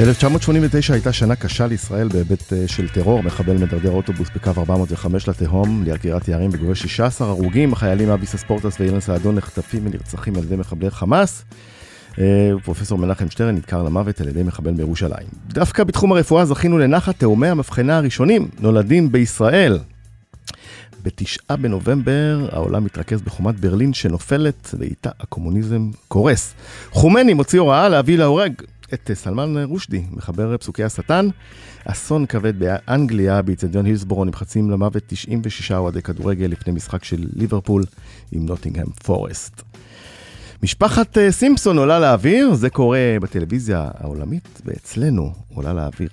ב-1989 הייתה שנה קשה לישראל בהיבט אה, של טרור, מחבל מדרדר אוטובוס בקו 405 לתהום, ליד קריית יערים וגורש 16 הרוגים, החיילים אביסה ספורטס ואילן סעדון נחטפים ונרצחים על ידי מחבלי חמאס. אה, פרופסור מנחם שטרן נדקר למוות על ידי מחבל בירושלים. דווקא בתחום הרפואה זכינו לנחת תאומי המבחנה הראשונים, נולדים בישראל. בתשעה בנובמבר העולם מתרכז בחומת ברלין שנופלת ואיתה הקומוניזם קורס. חומני מוציא הוראה להביא להורג את סלמן רושדי, מחבר פסוקי השטן. אסון כבד באנגליה, באיצטדיון הילסבורו נמחצים למוות 96 אוהדי כדורגל לפני משחק של ליברפול עם נוטינגהם פורסט. משפחת אה, סימפסון עולה לאוויר, זה קורה בטלוויזיה העולמית, ואצלנו עולה לאוויר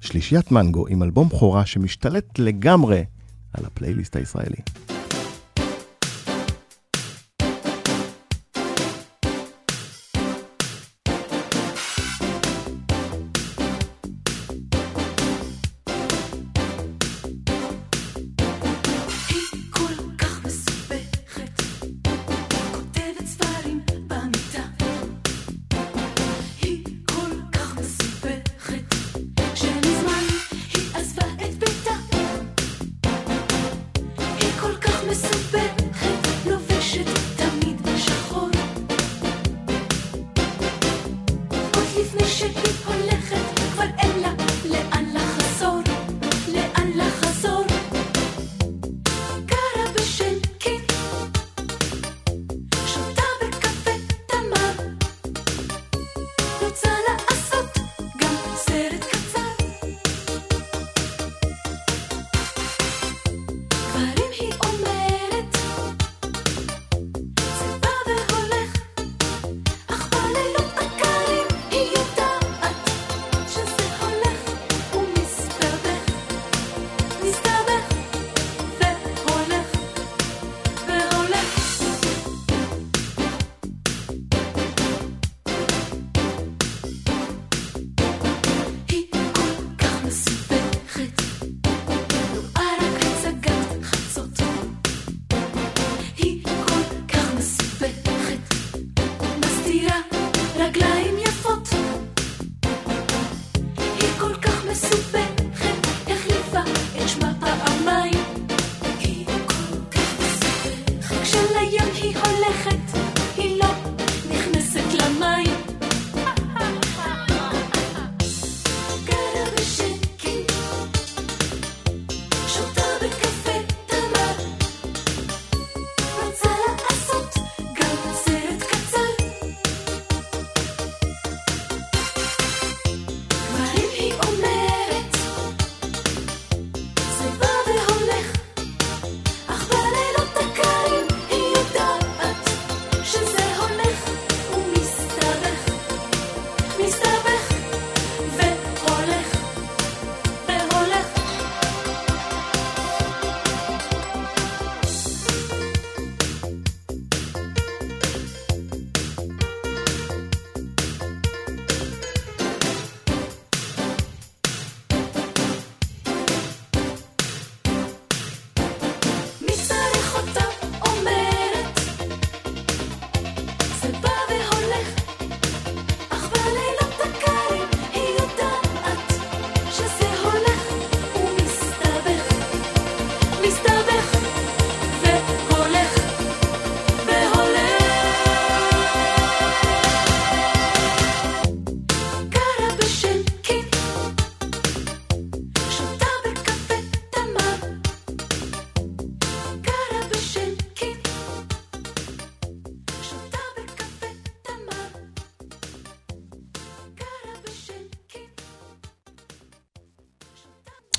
שלישיית מנגו עם אלבום בכורה שמשתלט לגמרי על הפלייליסט הישראלי.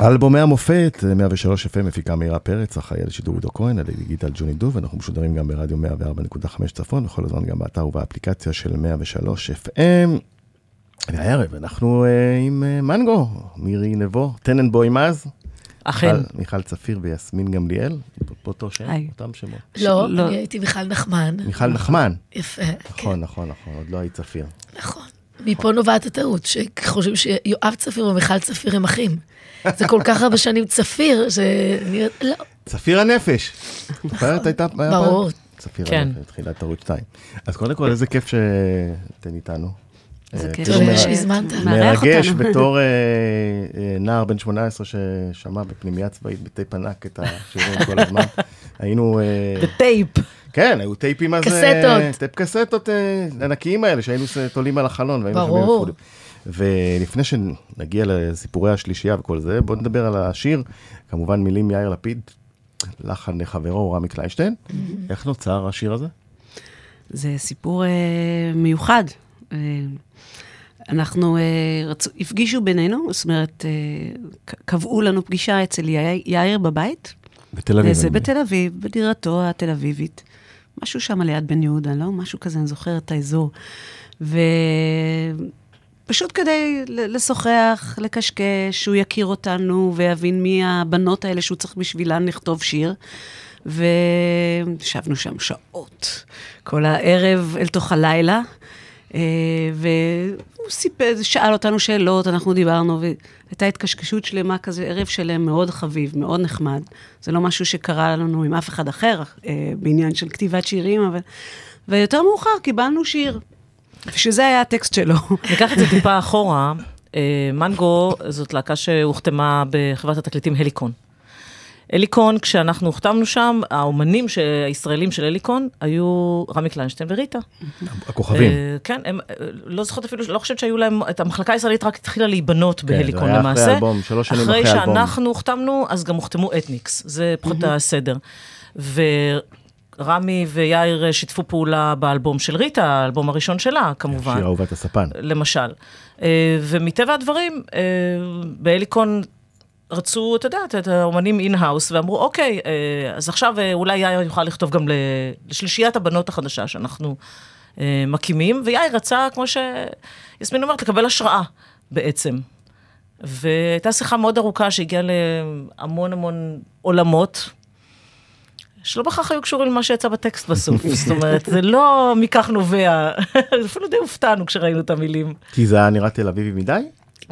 אלבומי המופת, 103 FM מפיקה מאירה פרץ, אחראי על שידור עידו כהן, על דיגיטל ג'וני דוב, אנחנו משודרים גם ברדיו 104.5 צפון, וכל הזמן גם באתר ובאפליקציה של 103 FM. והערב אנחנו uh, עם uh, מנגו, מירי נבו, טננבוי מאז. אכן. מיכל- מיכל צפיר ויסמין גמליאל, באותו שם, היי. אותם שמות. לא, לא. אני הייתי מיכל נחמן. מיכל נחמן. יפה, כן, נכון, נכון, נכון, עוד לא היית צפיר. נכון. מפה נובעת הטעות, שחושבים שיואב צפיר ומיכל צפיר הם אחים. זה כל כך הרבה שנים צפיר, שאני... לא, צפיר הנפש. פעם? ברור. צפיר כן. הנפש, תחילת ערוץ 2. אז קודם כל, איזה כיף שאתן איתנו. איזה אה, כיף. כאילו שהזמנת. מרגש. בתור אה, אה, נער בן 18 ששמע בפנימייה צבאית בטייפ ענק את השירים כל הזמן. היינו... בטייפ. כן, היו טייפים אז... קסטות. אה, טייפ קסטות אה, ענקיים האלה, שהיינו תולים על החלון ברור. ולפני שנגיע לסיפורי השלישייה וכל זה, בואו נדבר על השיר. כמובן מילים יאיר לפיד, לחן חברו רמי קליינשטיין. איך נוצר השיר הזה? זה סיפור אה, מיוחד. אה, אנחנו, אה, רצו, הפגישו בינינו, זאת אומרת, אה, קבעו לנו פגישה אצל יאיר, בבית. בתל אביב. זה אני מבין. בתל אביב, בדירתו התל אביבית. משהו שם ליד בן יהודה, לא? משהו כזה, אני זוכרת את האזור. ופשוט כדי לשוחח, לקשקש, שהוא יכיר אותנו ויבין מי הבנות האלה שהוא צריך בשבילן לכתוב שיר. וישבנו שם שעות, כל הערב אל תוך הלילה. אה, והוא סיפר, שאל אותנו שאלות, אנחנו דיברנו, והייתה התקשקשות שלמה כזה, ערב שלם מאוד חביב, מאוד נחמד. זה לא משהו שקרה לנו עם אף אחד אחר, אה, בעניין של כתיבת שירים, אבל... ויותר מאוחר קיבלנו שיר, שזה היה הטקסט שלו. ניקח את זה טיפה אחורה. אה, מנגו זאת להקה שהוחתמה בחברת התקליטים הליקון. הליקון, כשאנחנו הוחתמנו שם, האומנים הישראלים של הליקון היו רמי קליינשטיין וריטה. הכוכבים. אה, כן, הם, אה, לא זוכרת אפילו, לא חושבת שהיו להם, את המחלקה הישראלית רק התחילה להיבנות כן, בהליקון זה היה אחרי למעשה. האלבום, שלוש שנים אחרי אחרי האלבום. שאנחנו הוחתמנו, אז גם הוחתמו אתניקס, זה פחות הסדר. ורמי ויאיר שיתפו פעולה באלבום של ריטה, האלבום הראשון שלה, כמובן. שיר אהובת הספן. למשל. אה, ומטבע הדברים, אה, בהליקון רצו, אתה יודע, את האומנים in-house, ואמרו, אוקיי, אה, אז עכשיו אה, אולי יאיר יוכל לכתוב גם לשלישיית הבנות החדשה שאנחנו אה, מקימים, ויאיר רצה, כמו שיסמין אומרת, לקבל השראה בעצם. והייתה שיחה מאוד ארוכה שהגיעה להמון המון עולמות. שלא בהכרח היו קשורים למה שיצא בטקסט בסוף, זאת אומרת, זה לא מכך נובע, אפילו די הופתענו כשראינו את המילים. כי זה היה נראה תל אביבי מדי?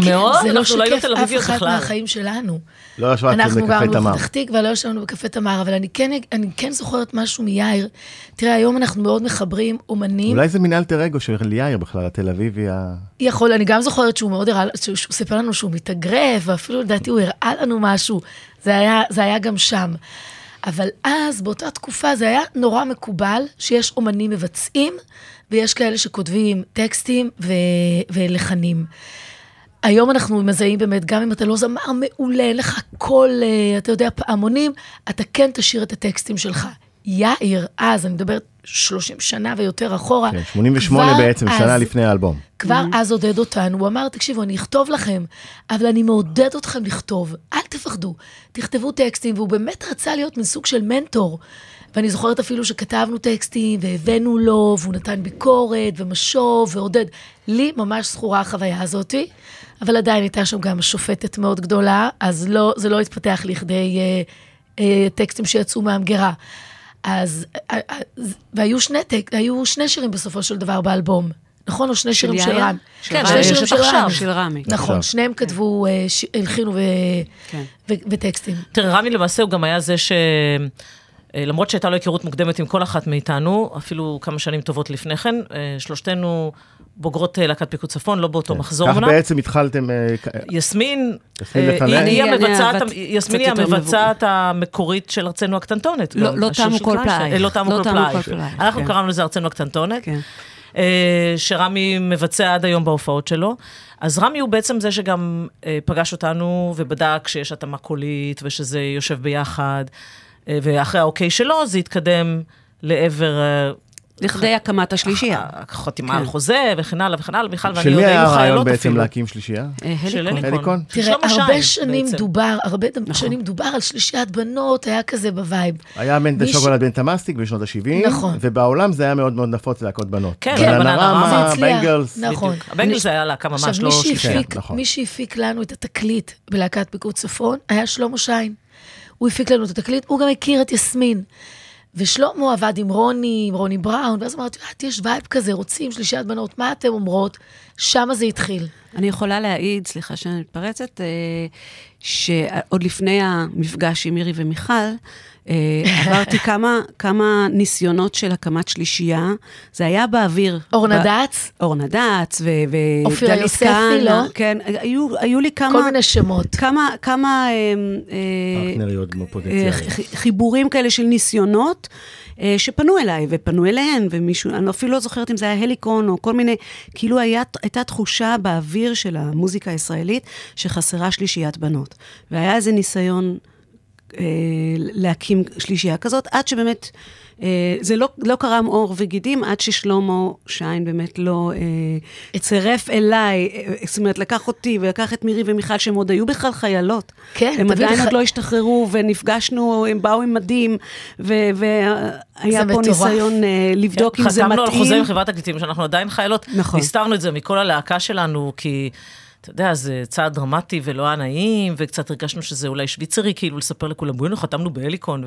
מאוד, זה לא אנחנו לא שיקף אף אחד בכלל. מהחיים שלנו. לא ישבתם אנחנו בקפה גרנו תמר. בפתח תקווה, לא ישבנו בקפה תמר, אבל אני כן, אני כן זוכרת משהו מיאיר. תראה, היום אנחנו מאוד מחברים אומנים. אולי זה מין אלטר אגו של יאיר בכלל, התל אביבי ה... יכול, אני גם זוכרת שהוא מאוד הראה, שהוא, שהוא סיפר לנו שהוא מתאגרף, ואפילו לדעתי הוא הראה לנו משהו. זה היה, זה היה גם שם. אבל אז, באותה תקופה, זה היה נורא מקובל שיש אומנים מבצעים, ויש כאלה שכותבים טקסטים ו- ולחנים. היום אנחנו מזהים באמת, גם אם אתה לא זמר מעולה, אין לך קול, אה, אתה יודע, פעמונים, אתה כן תשאיר את הטקסטים שלך. יאיר, אז, אני מדברת 30 שנה ויותר אחורה. כן, 88 כבר בעצם, שנה אז- לפני האלבום. כבר אז עודד אותנו, הוא אמר, תקשיבו, אני אכתוב לכם, אבל אני מעודד אתכם לכתוב, אל תפחדו, תכתבו טקסטים, והוא באמת רצה להיות מין סוג של מנטור. ואני זוכרת אפילו שכתבנו טקסטים, והבאנו לו, והוא נתן ביקורת, ומשוב, ועודד. לי ממש זכורה החוויה הזאתי, אבל עדיין הייתה שם גם שופטת מאוד גדולה, אז לא, זה לא התפתח לכדי אה, אה, טקסטים שיצאו מהמגירה. אז, אה, אה, והיו שני, טק, היו שני שירים בסופו של דבר באלבום. נכון? או שני שירים של? רם. כן, שני. שירים של. רם. של רמי. נכון, עכשיו. שניהם כתבו, אה, הלחינו ו- כן. ו- וטקסטים. תראה, רמי למעשה הוא גם היה זה ש... למרות שהייתה לו היכרות מוקדמת עם כל אחת מאיתנו, אפילו כמה שנים טובות לפני כן, אה, שלושתנו בוגרות אה, להקת פיקוד צפון, לא באותו מחזור כך. בעצם התחלתם... אה, יסמין, יסמין אה? היא- המבצעת, המקורית של ארצנו הקטנטונת. לא- לא תמו כל. פלאי. אה, לא תמו לא כל פלאי. אנחנו כן. קראנו לזה ארצנו הקטנטונת. כן. אה, שרמי מבצע עד היום בהופעות שלו. אז רמי הוא בעצם זה שגם אה, פגש אותנו ובדק שיש התאמה קולית ושזה יושב ביחד, אה, ואחרי האוקיי שלו זה התקדם לעבר אה, לכדי הקמת השלישייה. החתימה כן. על חוזה וכן הלאה וכן הלאה, מיכל ואני של עוד מי היה היינו הרעיון חיילות בעצם אפילו. להקים שלישייה? אה, של הליקון. של תראה, הרבה שנים. דובר, הרבה נכון. שנים דובר על שלישיית בנות, היה כזה ב vibe. היה מנדל שוקולד מנטה מסטיק בשנות ה-70, נכון. ובעולם זה היה מאוד מאוד נפוץ להקות בנות. כן, כן, זה הצליח. בנגלס. נכון. הבנגלס היה להקה ממש לא שלישייה. כן, נכון. מי שהפיק לנו את התקליט בלהקת פיקוד צפון היה שלמה שיין. הוא הפיק לנו את התקליט, הוא גם הכיר את יסמין. ושלמה עבד עם רוני, עם רוני בראון, ואז אמרתי, את יש vibe כזה, רוצים שלישיית בנות, מה אתם אומרות? שמה זה התחיל. אני יכולה להעיד, סליחה שאני מתפרצת, אה, שעוד לפני המפגש עם מירי ומיכל, עברתי כמה, כמה ניסיונות של הקמת שלישייה. זה היה באוויר. אורנה ב- דץ? אורנה דץ ו- אופירה יוספי. לא? כן, היו, היו לי כמה... כל מיני שמות. כמה, כמה אה, אה, פרטנריות אה, פוטנציאליות. חיבורים כאלה של ניסיונות. אה, שפנו אליי, ופנו אליהן, ומישהו, אני אפילו לא זוכרת אם זה היה הליקון, או כל מיני, כאילו היה, הייתה תחושה באוויר של המוזיקה הישראלית, שחסרה שלישיית בנות. והיה איזה ניסיון אה, להקים שלישייה כזאת, עד שבאמת, אה, זה לא, לא קרם עור וגידים, עד ששלמה שיין באמת לא אה, צירף אליי, אה, זאת אומרת, לקח אותי ולקח את מירי ומיכל, שהם עוד היו בכלל חיילות. כן, הם עדיין לך- עוד לא השתחררו, ונפגשנו, הם באו עם מדים, ו- והיה פה מטורף. ניסיון אה, לבדוק אם זה מתאים. חתמנו על חוזה עם חברת תקליטים שאנחנו עדיין חיילות. נכון. הסתרנו את זה מכל הלהקה שלנו, כי... אתה יודע, זה צעד דרמטי ולא היה נעים, וקצת הרגשנו שזה אולי שוויצרי, כאילו לספר לכולם, בואי, חתמנו בהליקון,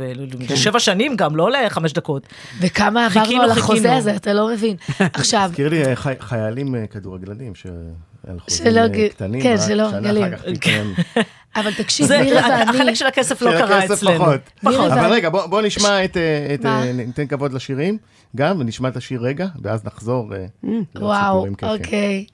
ושבע שנים גם, לא לחמש דקות. וכמה עברנו חיכינו, על החוזה חיכינו. הזה, אתה לא מבין. עכשיו, הזכיר לי אה, חי- חיילים אה, כדורגלנים, חוזים שלא אה, קטנים, כן, שלא גלים. פתאום אבל תקשיב, זה, מירי ואני... החלק של הכסף לא של קרה הכסף אצלנו. אבל ואני- רגע, בוא בוא נשמע את, ניתן כבוד לשירים גם, ונשמע את השיר רגע, ואז נחזור אה, לעוד וואו, סיפורים כיפים. אוקיי.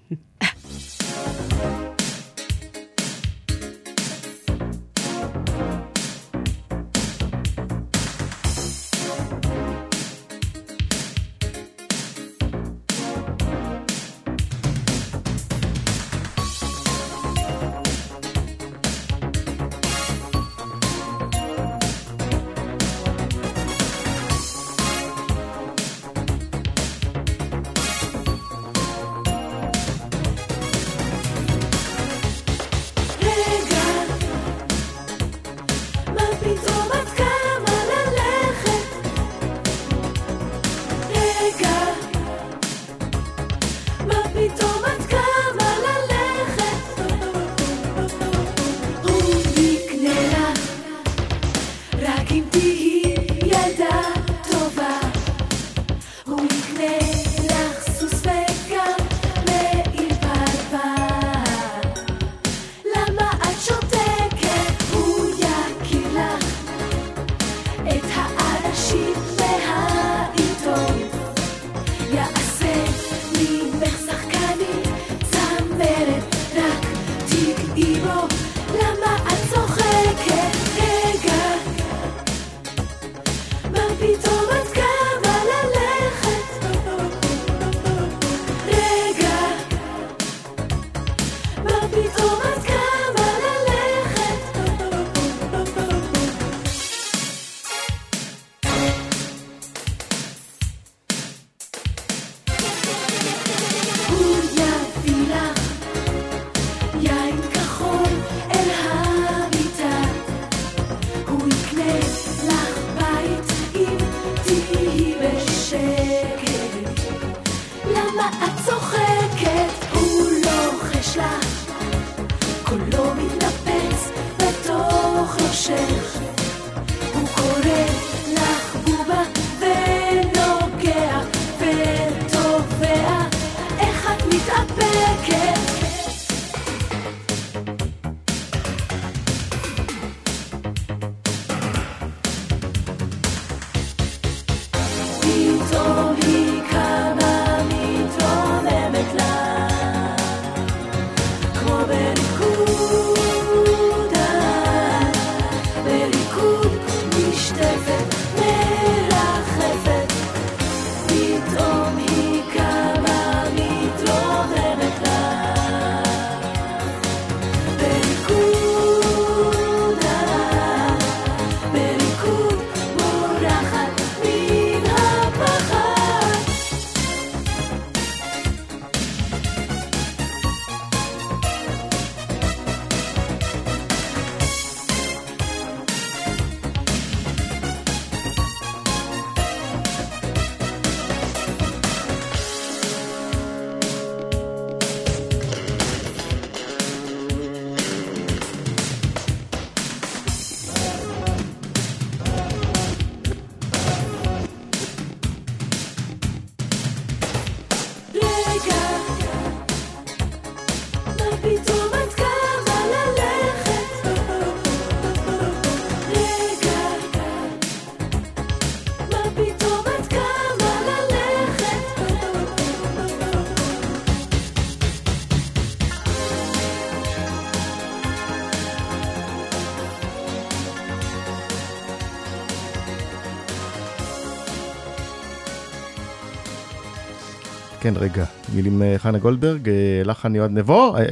כן, רגע, מילים אה, חנה גולדברג, אה, לחן יועד נבו, אה,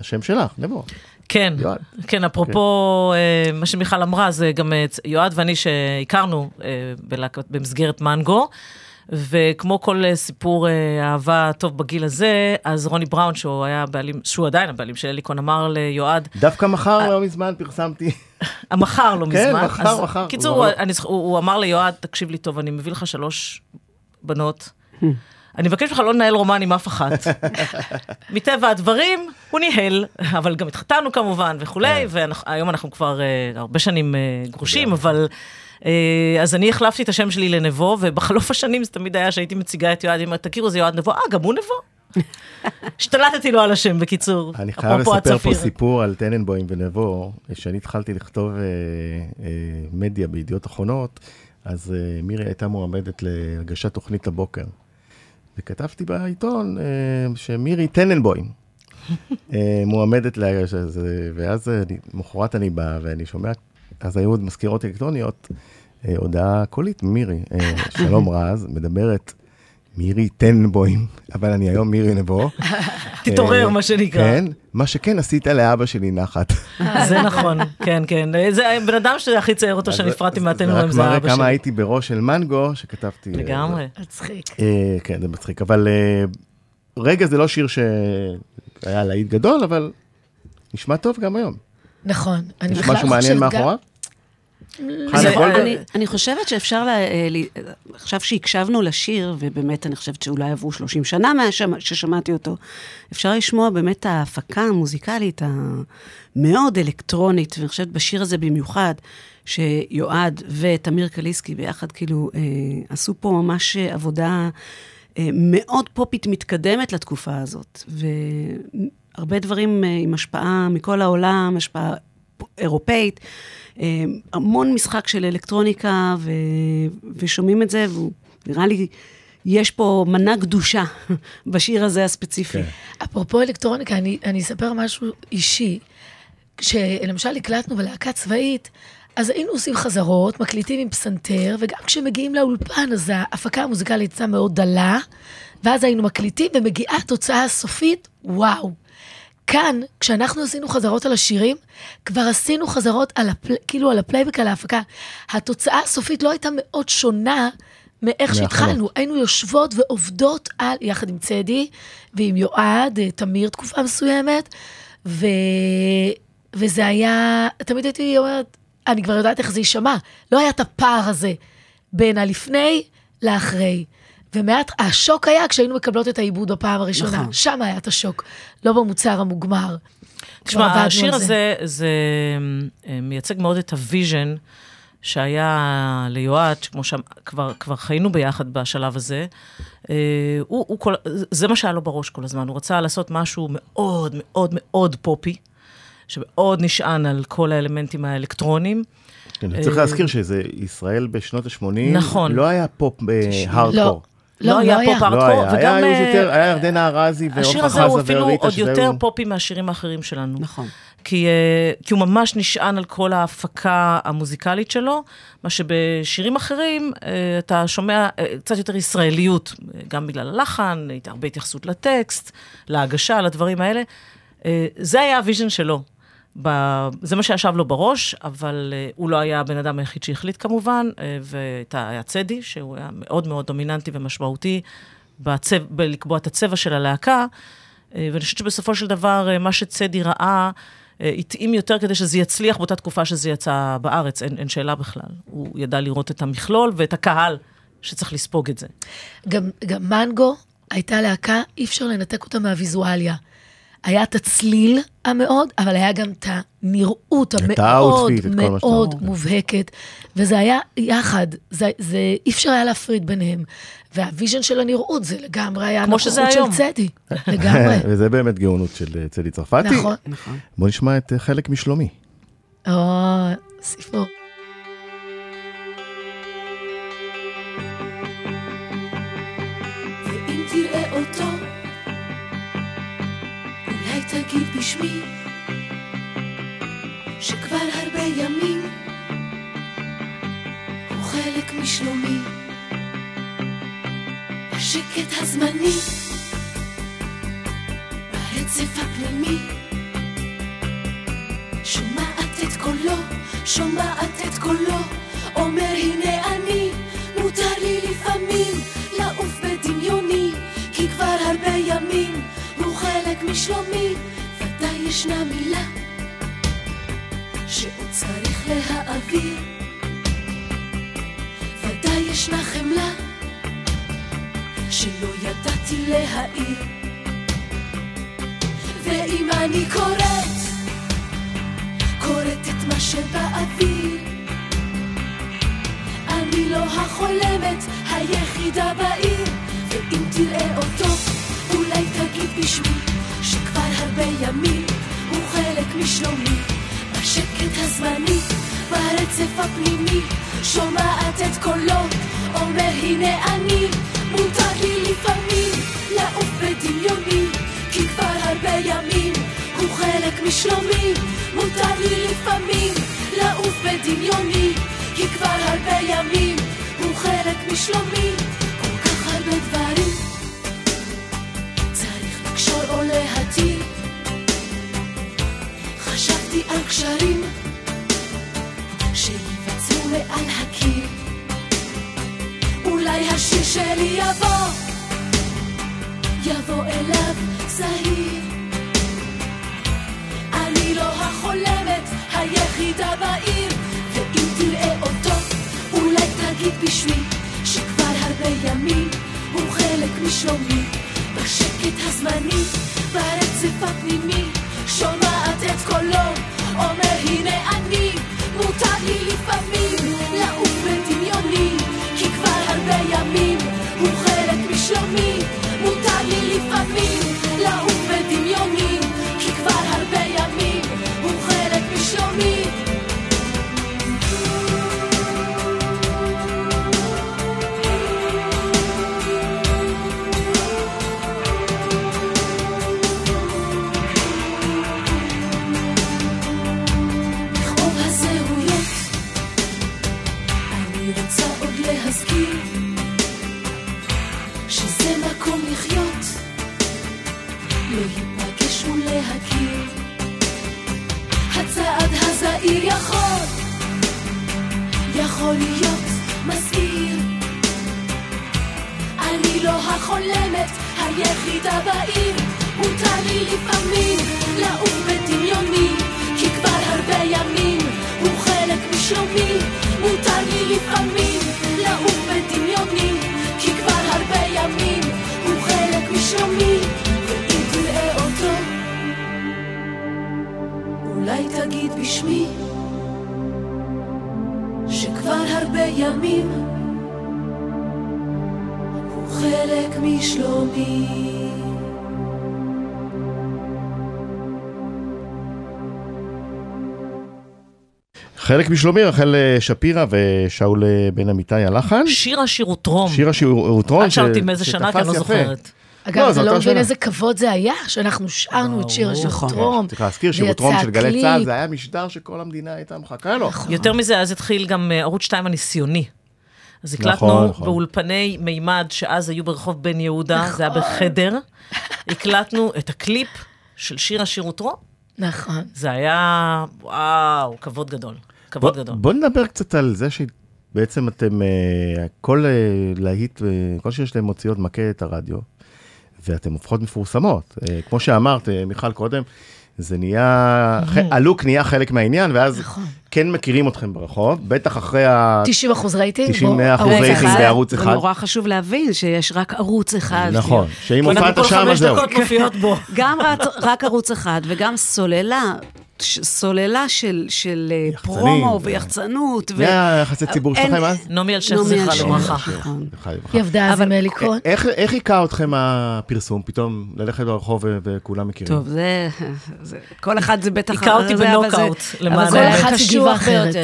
השם שלך, נבו. כן, יועד. כן, אפרופו אה, מה שמיכל אמרה, זה גם יועד ואני שהכרנו במסגרת מנגו. וכמו כל סיפור אה, אהבה טוב בגיל הזה, אז רוני בראון, שהוא היה הבעלים, שהוא עדיין הבעלים של אליקון, אמר ליועד, דווקא מחר לא מזמן פרסמתי. המחר לא כן, מזמן. מחר, אז, מחר. קיצור, הוא הוא, הוא, הוא אמר ליועד, תקשיב לי טוב, אני מביא לך שלוש בנות. אני מבקש ממך לא לנהל רומן עם אף אחת. מטבע הדברים, הוא ניהל, אבל גם התחתנו כמובן וכולי, והיום אנחנו כבר אה, הרבה שנים אה, גרושים, אבל... אה, אז אני החלפתי את השם שלי לנבו, ובחלוף השנים זה תמיד היה שהייתי מציגה את יועד, אומרת, תכירו, זה יועד נבו, אה, גם הוא נבו? השתלטתי לו על השם, בקיצור. אני חייב לספר פה. סיפור על טננבוים ונבו, כשאני התחלתי לכתוב מדיה בידיעות אחרונות, אז מירי הייתה מועמדת להגשת תוכנית הבוקר. וכתבתי בעיתון אה, שמירי טננבוים אה, מועמדת להגשת, זה, ואז למחרת אני בא ואני שומע, אז היו עוד מזכירות אלקטרוניות, אה, הודעה קולית ממירי, אה, שלום רז, מדברת מירי טננבוים, אבל אני היום מירי נבו. תתעורר, אה, מה שנקרא. כן, מה שכן עשית לאבא שלי נחת. זה נכון, כן, כן. זה הבן אדם שהכי צייר אותו שנפרדתי מהטנורים, זה רק מראה אבא כמה שלי. הייתי בראש של מנגו, שכתבתי... אה, לגמרי. מצחיק. אה, כן, זה מצחיק, אבל רגע זה לא שיר שהיה להיט גדול, אבל נשמע טוב גם היום. נכון. אני יש משהו מעניין מאחוריו? אני, חושבת שאפשר, אה, עכשיו שהקשבנו לשיר, ובאמת אני חושבת שאולי עברו 30 שנה מאז שמ- ששמעתי אותו, אפשר לשמוע באמת ההפקה המוזיקלית המאוד אלקטרונית, ואני חושבת בשיר הזה במיוחד, שיועד ותמיר קליסקי ביחד כאילו אה, עשו פה ממש עבודה אה, מאוד פופית מתקדמת לתקופה הזאת, והרבה דברים עם השפעה מכל העולם, השפעה אירופאית. אה, המון משחק של אלקטרוניקה, ו... ושומעים את זה, ונראה לי, יש פה מנה גדושה בשיר הזה הספציפי. כן. אפרופו אלקטרוניקה, אני, אני אספר משהו אישי. כשלמשל הקלטנו בלהקה צבאית, אז היינו עושים חזרות, מקליטים עם פסנתר, וגם כשמגיעים לאולפן, אז ההפקה המוזיקלית הייתה מאוד דלה, ואז היינו מקליטים, ומגיעה התוצאה הסופית, וואו. כאן, כשאנחנו עשינו חזרות על השירים, כבר עשינו חזרות על הפל... כאילו על הפלייבק, על ההפקה. התוצאה הסופית לא הייתה מאוד שונה מאיך מההכנות. שהתחלנו. היינו יושבות ועובדות על, יחד עם צדי ועם יועד, אה, תמיר תקופה מסוימת, ו... וזה היה, תמיד הייתי אומרת, אני כבר יודעת איך זה יישמע. לא היה את הפער הזה בין הלפני לאחרי. ומעט, השוק היה כשהיינו מקבלות את העיבוד בפעם הראשונה. נכון. שם היה את השוק, לא במוצר המוגמר. תשמע, השיר. הזה, זה אה, מייצג מאוד את ה vision שהיה ליועד, שכמו שכבר כבר חיינו ביחד בשלב הזה. אה, הוא, הוא כל, זה מה שהיה לו בראש כל הזמן, הוא רצה לעשות משהו מאוד מאוד מאוד פופי, שמאוד נשען על כל האלמנטים האלקטרוניים. כן, צריך להזכיר שזה ישראל בשנות ה-80, נכון. לא היה פופ בהארדקור. לא, לא היה פופ לא הארדקור, היה, היה וגם... אה, יותר, היה ירדנה ארזי השיר ועופרה הזה הוא חזה אפילו וריטה, עוד יותר היו- פופי מהשירים האחרים שלנו. נכון. כי, אה, כי הוא ממש נשען על כל ההפקה המוזיקלית שלו, מה שבשירים אחרים אה, אתה שומע קצת יותר ישראליות, גם בגלל הלחן, הרבה התייחסות לטקסט, להגשה, לדברים האלה. זה היה ה vision שלו. ב... זה מה שישב לו בראש, אבל אה, הוא לא היה הבן אדם היחיד שהחליט כמובן, אה, והיה צדי, שהוא היה מאוד מאוד דומיננטי ומשמעותי בצב... בלקבוע את הצבע של הלהקה, uh, ואני חושבת שבסופו של דבר, uh, מה שצדי ראה, uh, התאים יותר כדי שזה יצליח באותה תקופה שזה יצא בארץ, אין, אין שאלה בכלל. הוא ידע לראות את המכלול ואת הקהל שצריך לספוג את זה. גם, גם מנגו הייתה להקה, אי אפשר לנתק אותה מהוויזואליה. היה את הצליל המאוד, אבל היה גם את הנראות המאוד מאוד. מובהקת. וזה היה יחד, זה, זה, אי אפשר היה להפריד ביניהם. והוויז'ן של הנראות זה לגמרי היה הנוכחות היום. של צדי, לגמרי. וזה באמת גאונות של אה, צדי צרפתי. נכון. נכון. בוא נשמע את אה, חלק משלומי. או, סיפור. ואם תראה תגיד בשמי, שכבר הרבה ימים הוא חלק משלומי. בשקט הזמני, ברצף הפנימי. שומעת את קולו, שומעת את קולו, אומר הנה אני, מותר לי לפעמים לעוף בדמיוני, כי כבר הרבה ימים הוא חלק משלומי, ישנה מילה שעוד צריך להעביר, ודאי ישנה חמלה שלא ידעתי להעיר, ואם אני קוראת קוראת את מה שבאוויר. אני לא החולמת היחידה בעיר, ואם תראה אותו, אולי תגיד בשמי, שכבר הרבה ימים משלומי. בשקט הזמני, ברצף הפנימי, שומעת את קולו, אומר הנה אני, מותר לי לפעמים לעוף בדמיוני, כי כבר הרבה ימים הוא חלק משלומי, מותר לי לפעמים לעוף בדמיוני, כי כבר הרבה ימים הוא חלק משלומי, חשבתי על קשרים שיבצעו מעל הקיר. אולי השיר שלי יבוא, יבוא אליו זהיר. אני לא החולמת היחידה בעיר, ואם תראה אותו, אולי תגיד בשמי, שכבר הרבה ימים הוא חלק משלומי. בשקט הזמני, ברצף הפנימי, שומעת את קולו, אומר הנה אני, מותר לי לפעמים לעוף בדמיוני, כי כבר הרבה ימים הוא חלק משלומי, מותר לי לפעמים יכול להיות מזהיר. אני לא החולמת היחידה בעיר, מותר לי לפעמים לעוף בדמיוני, כי כבר הרבה ימים הוא חלק משלומי, מותר לי לפעמים לעוף בדמיוני, כי כבר הרבה ימים הוא חלק משלומי, ואם תראה אותו, אולי תגיד בשמי, שכבר הרבה ימים הוא חלק משלומי. חלק משלומי, רחל אה, שפירא ושאול אה, בן אמיתי הלחן. שיר השיר ותרום. שיר השירוטרון אל תשאל אותי מאיזה שנה, כי אני לא. זוכרת. אגב, לא, אתה זה לא מבין. איזה כבוד זה היה, שאנחנו שרנו את שיר השיר נכון. טרום. צריך להזכיר ויצא שירוטרון של גלי. צה"ל זה היה משדר שכל המדינה הייתה מחכה לו. יותר מזה, אז התחיל גם אה, ערוץ 2 הניסיוני. אז הקלטנו נכון, נכון. באולפני מימד, שאז היו ברחוב בן יהודה, זה היה נכון. בחדר. הקלטנו את הקליפ של שיר השיר ותרום. נכון. זה היה, וואו, כבוד גדול. כבוד בוא- גדול. בוא נדבר קצת על זה שבעצם אתם, אה, כל אה, להיט, כל שיר שלהם מוציאות מכה את הרדיו, ואתם הופכות מפורסמות. אה, כמו שאמרת, אה, מיכל, קודם, זה נהיה, ח- הלוק נהיה חלק מהעניין, ואז נכון. כן מכירים אתכם ברחוב, בטח אחרי ה... 90 אחוז רייטינג? 90 בוא, אחוז ערוץ רייטינג. בערוץ אחד. זה נורא חשוב להבין שיש רק ערוץ אחד. נכון, שאם הופעת שם, אז זהו. דקות מופיעות בו. גם רק, ערוץ אחד, וגם סוללה, סוללה של, של אה, יחצנים, פרומו ו- ויחצנות. ו- זה היחסי ציבור שלכם אז? נעמי אלשיך, זכרה לברכה. נכון. היא עבדה אז אבל- עם אלי כהן. איך איך היכה אתכם הפרסום? פתאום ללכת ברחוב ו- וכולם מכירים. טוב, זה. כל אחד זה בטח... היכה אותי בנוקאוט, למען אבל. כל אחד קשוח הגיבה אחרת.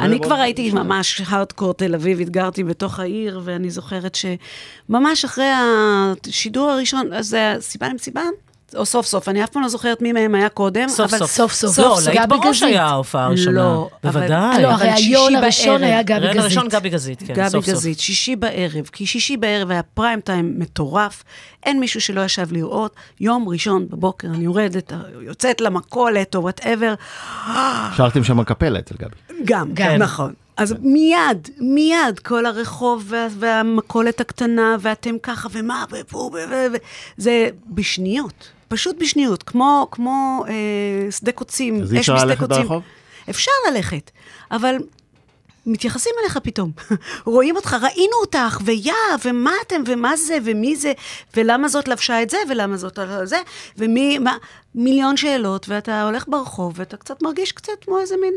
אני כבר הייתי ממש הארדקור תל אביב, גרתי בתוך העיר, ואני זוכרת שממש אחרי השידור הראשון, זה סיבה למסיבה, או סוף סוף, אני אף פעם לא זוכרת מי מהם היה קודם, סוף אבל... סוף. סוף סוף. לא, סוף, להיט בראש. היה ההופעה הראשונה. לא, אבל- בוודאי. לא, שישי הראשון. היה גבי גזית. הראשון גבי גזית, כן, גבי סוף סוף. גזית, שישי בערב, כי שישי בערב היה פריים טיים מטורף, אין מישהו שלא ישב לראות. יום ראשון בבוקר אני יורדת, יוצאת למכולת או whatever, שרתם שם קפלה אצל גבי. גם, כן. נכון. אז מיד, מיד, כל הרחוב וה, והמכולת הקטנה, ואתם ככה, ומה, ופה, ו... ו... ו... זה בשניות, פשוט בשניות, כמו, כמו אה, שדה קוצים, אז אי אש אפשר בשדה ללכת קוצים. ברחוב? אפשר ללכת, אבל מתייחסים אליך פתאום. רואים אותך, ראינו אותך, ויא, ומה אתם, ומה זה, ומי זה, ולמה זאת לבשה את זה, ולמה זאת על זה, ומי, מה, מיליון שאלות, ואתה הולך ברחוב, ואתה קצת מרגיש קצת כמו איזה מין,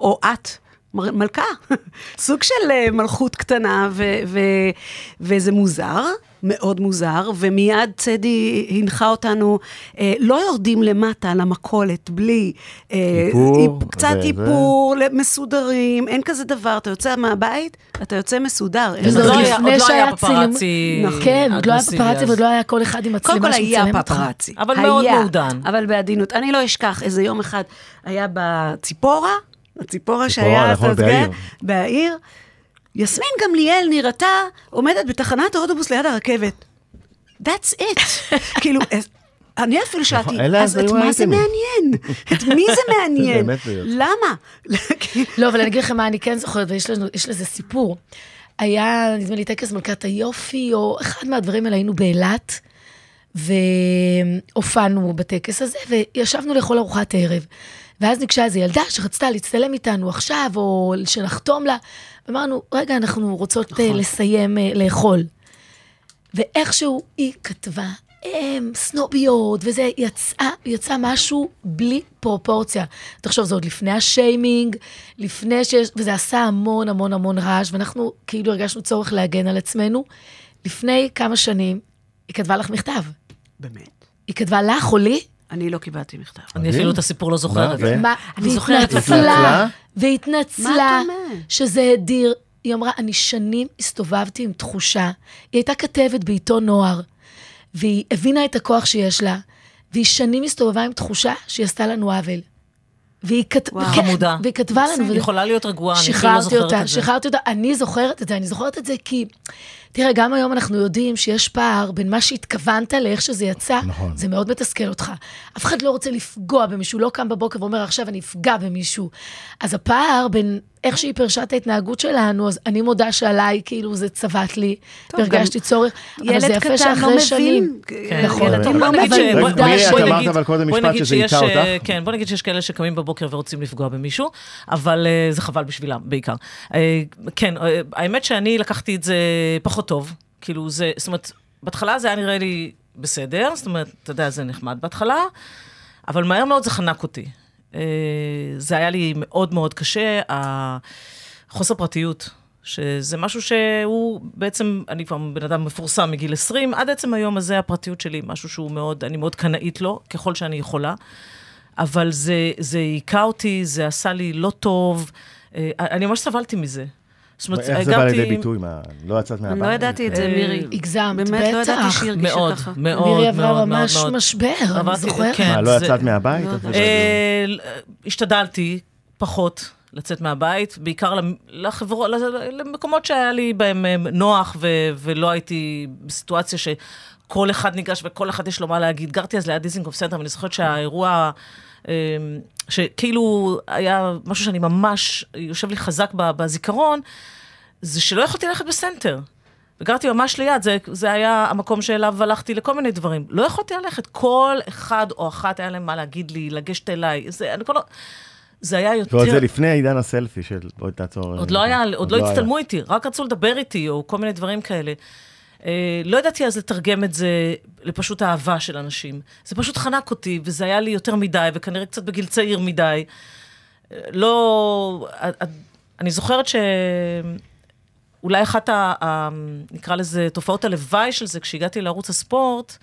או את. מלכה, סוג של אה, מלכות קטנה, ו- ו- וזה מוזר, מאוד מוזר, ומיד צדי הנחה אותנו, אה, לא יורדים למטה למכולת בלי... אה, איפור, איפ- קצת וזה. איפור, מסודרים, אין כזה דבר, אתה יוצא מהבית, אתה יוצא מסודר. וזה עוד. לא היה- לפני עוד לא היה שהיה. פפראצי נכון. כן, עוד לא היה אז. ועוד לא היה כל אחד עם קודם מצלמה כל היה שמצלם אותך. פפראצי. אבל מאוד היה, מעודן. אבל בעדינות. אני לא אשכח, איזה יום אחד היה בציפורה, הציפורה שהיה, נכון, בעיר. בעיר. יסמין גמליאל נראתה עומדת בתחנת האוטובוס ליד הרכבת. That's it. כאילו, אני אפילו שאלתי, נכון, אלה אז אז את מה זה. מעניין? את מי זה מעניין? יוצא. למה? לא, אבל אני אגיד לכם מה אני כן זוכרת, ויש לזה סיפור. היה, נדמה לי, טקס מלכת היופי, או אחד מהדברים האלה, היינו באילת, והופענו בטקס הזה, וישבנו לאכול ארוחת ערב. ואז ניגשה איזו ילדה שרצתה להצטלם איתנו עכשיו, או שנחתום לה. ואמרנו, רגע, אנחנו רוצות נכון. לסיים אה, לאכול. ואיכשהו היא כתבה, הם סנוביות, וזה יצא, יצא משהו בלי פרופורציה. תחשוב, זה עוד לפני השיימינג, לפני שיש, וזה עשה המון המון המון רעש, ואנחנו כאילו הרגשנו צורך להגן על עצמנו. לפני כמה שנים, היא כתבה לך מכתב. באמת. היא כתבה לך או לי, אני לא קיבלתי מכתב. אני אפילו את הסיפור לא זוכרת. אני זוכרת והתנצלה, מה והתנצלה? שזה הדיר. היא אמרה, אני שנים הסתובבתי עם תחושה. היא הייתה כתבת בעיתון נוער, והיא הבינה את הכוח שיש לה, והיא שנים הסתובבה עם תחושה שהיא עשתה לנו עוול. והיא כת... וואו. כן, חמודה. והיא כתבה לנו, היא יכולה להיות רגועה, אני לא שחררתי זוכרת אותה, את זה. שחררתי אותה. אני זוכרת את זה, אני זוכרת את זה כי, תראה, גם היום אנחנו יודעים שיש פער בין מה שהתכוונת לאיך שזה יצא. נכון. זה מאוד מתסכל אותך. אף אחד לא רוצה לפגוע במישהו, לא קם בבוקר ואומר, עכשיו אני אפגע במישהו. אז הפער בין איך שהיא פירשה את ההתנהגות שלנו, אז אני מודה שעליי, כאילו, זה צבט לי, והרגשתי גם צורך. אבל זה יפה שאחרי לא שנים. כן. נכון. בוא נגיד. ש- את נגיד- אמרת אבל קודם משפט שזה היכה אה, אותך. כן, בוא נגיד שיש כאלה שקמים בבוקר ורוצים לפגוע במישהו, אבל אה, זה חבל בשבילם בעיקר. אה, כן, האמת שאני לקחתי את זה פחות טוב. כאילו זה, זאת אומרת, בהתחלה זה היה נראה לי בסדר, זאת אומרת, אתה יודע, זה נחמד בהתחלה, אבל מהר מאוד זה חנק אותי. אה, זה היה לי מאוד מאוד קשה, החוסר פרטיות. שזה משהו שהוא בעצם, אני כבר בן אדם מפורסם מגיל 20, עד עצם היום הזה הפרטיות שלי, משהו שהוא מאוד, אני מאוד קנאית לו, ככל שאני יכולה. אבל זה, זה היכה אותי, זה עשה לי לא טוב, אה, אני ממש סבלתי מזה. זאת אומרת, איך זה בא לידי ביטוי? מה, לא יצאת מהבית? לא ידעתי את זה, אה, מירי. הגזמת, באמת לא ידעתי בטח. שהיא הרגישה מאוד, ככה. מאוד, מירי מאוד, עברה מאוד, ממש מאוד. משבר, אני זוכרת. כן. מה, לא יצאת מהבית? לא? אה, השתדלתי פחות לצאת מהבית, בעיקר לחברות, למקומות שהיה לי בהם אה, נוח, ו- ולא הייתי בסיטואציה שכל אחד ניגש וכל אחד יש לו מה להגיד. גרתי אז ליד דיזינגוף סנטר, ואני זוכרת שהאירוע, אה, שכאילו היה משהו שאני ממש, יושב לי חזק בזיכרון, זה שלא יכולתי ללכת בסנטר. וגרתי ממש ליד, זה, זה היה המקום שאליו הלכתי לכל מיני דברים. לא יכולתי ללכת, כל אחד או אחת היה להם מה להגיד לי, לגשת אליי. זה, אני כל... זה היה יותר... ועוד זה לפני עידן הסלפי של בואי תעצור. עוד לא היה, עוד לא הצטלמו איתי, רק רצו לדבר איתי, או כל מיני דברים כאלה. אה, לא ידעתי אז לתרגם את זה לפשוט אהבה של אנשים. זה פשוט חנק אותי, וזה היה לי יותר מדי, וכנראה קצת בגיל צעיר מדי. אה, לא... אה, אני זוכרת שאולי אחת ה... ה... נקרא לזה תופעות הלוואי של זה, כשהגעתי לערוץ הספורט,